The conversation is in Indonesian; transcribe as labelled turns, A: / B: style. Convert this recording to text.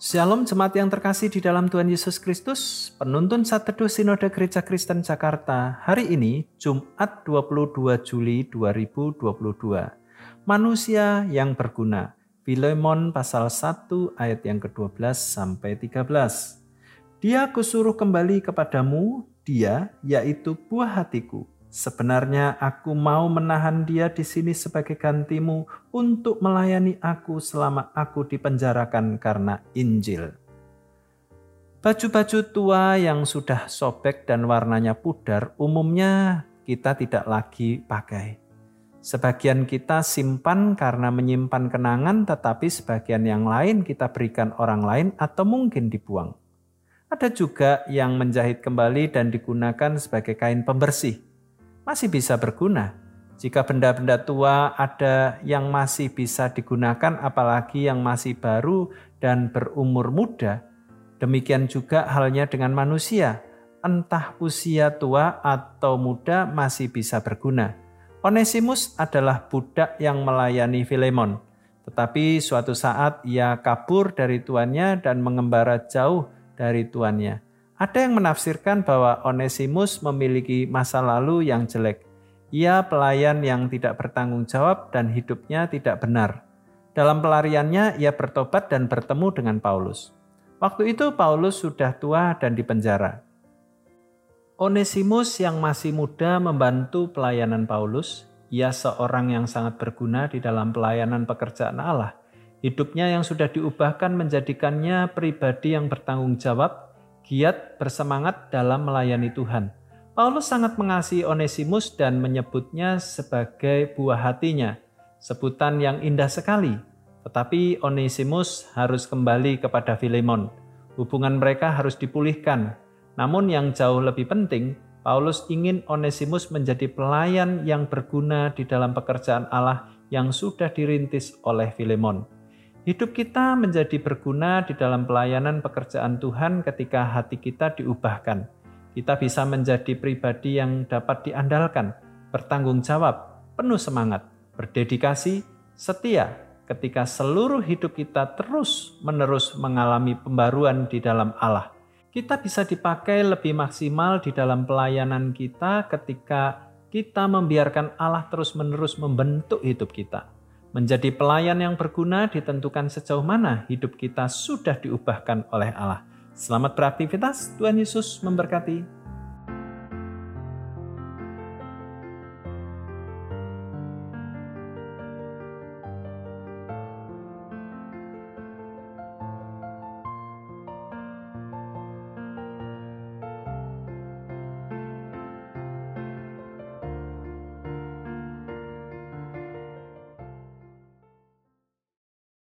A: Shalom jemaat yang terkasih di dalam Tuhan Yesus Kristus, penuntun saat teduh Sinode Gereja Kristen Jakarta hari ini Jumat 22 Juli 2022. Manusia yang berguna. Filemon pasal 1 ayat yang ke-12 sampai 13. Dia kusuruh kembali kepadamu, dia yaitu buah hatiku, Sebenarnya aku mau menahan dia di sini sebagai gantimu untuk melayani aku selama aku dipenjarakan karena Injil. Baju-baju tua yang sudah sobek dan warnanya pudar umumnya kita tidak lagi pakai. Sebagian kita simpan karena menyimpan kenangan, tetapi sebagian yang lain kita berikan orang lain atau mungkin dibuang. Ada juga yang menjahit kembali dan digunakan sebagai kain pembersih masih bisa berguna. Jika benda-benda tua ada yang masih bisa digunakan, apalagi yang masih baru dan berumur muda, demikian juga halnya dengan manusia, entah usia tua atau muda masih bisa berguna. Onesimus adalah budak yang melayani Filemon, tetapi suatu saat ia kabur dari tuannya dan mengembara jauh dari tuannya. Ada yang menafsirkan bahwa Onesimus memiliki masa lalu yang jelek. Ia pelayan yang tidak bertanggung jawab dan hidupnya tidak benar. Dalam pelariannya, ia bertobat dan bertemu dengan Paulus. Waktu itu Paulus sudah tua dan dipenjara. Onesimus yang masih muda membantu pelayanan Paulus. Ia seorang yang sangat berguna di dalam pelayanan pekerjaan Allah. Hidupnya yang sudah diubahkan menjadikannya pribadi yang bertanggung jawab giat bersemangat dalam melayani Tuhan. Paulus sangat mengasihi Onesimus dan menyebutnya sebagai buah hatinya, sebutan yang indah sekali. Tetapi Onesimus harus kembali kepada Filemon. Hubungan mereka harus dipulihkan. Namun yang jauh lebih penting, Paulus ingin Onesimus menjadi pelayan yang berguna di dalam pekerjaan Allah yang sudah dirintis oleh Filemon. Hidup kita menjadi berguna di dalam pelayanan pekerjaan Tuhan ketika hati kita diubahkan. Kita bisa menjadi pribadi yang dapat diandalkan, bertanggung jawab, penuh semangat, berdedikasi, setia ketika seluruh hidup kita terus-menerus mengalami pembaruan di dalam Allah. Kita bisa dipakai lebih maksimal di dalam pelayanan kita ketika kita membiarkan Allah terus-menerus membentuk hidup kita. Menjadi pelayan yang berguna ditentukan sejauh mana hidup kita sudah diubahkan oleh Allah. Selamat beraktivitas, Tuhan Yesus memberkati.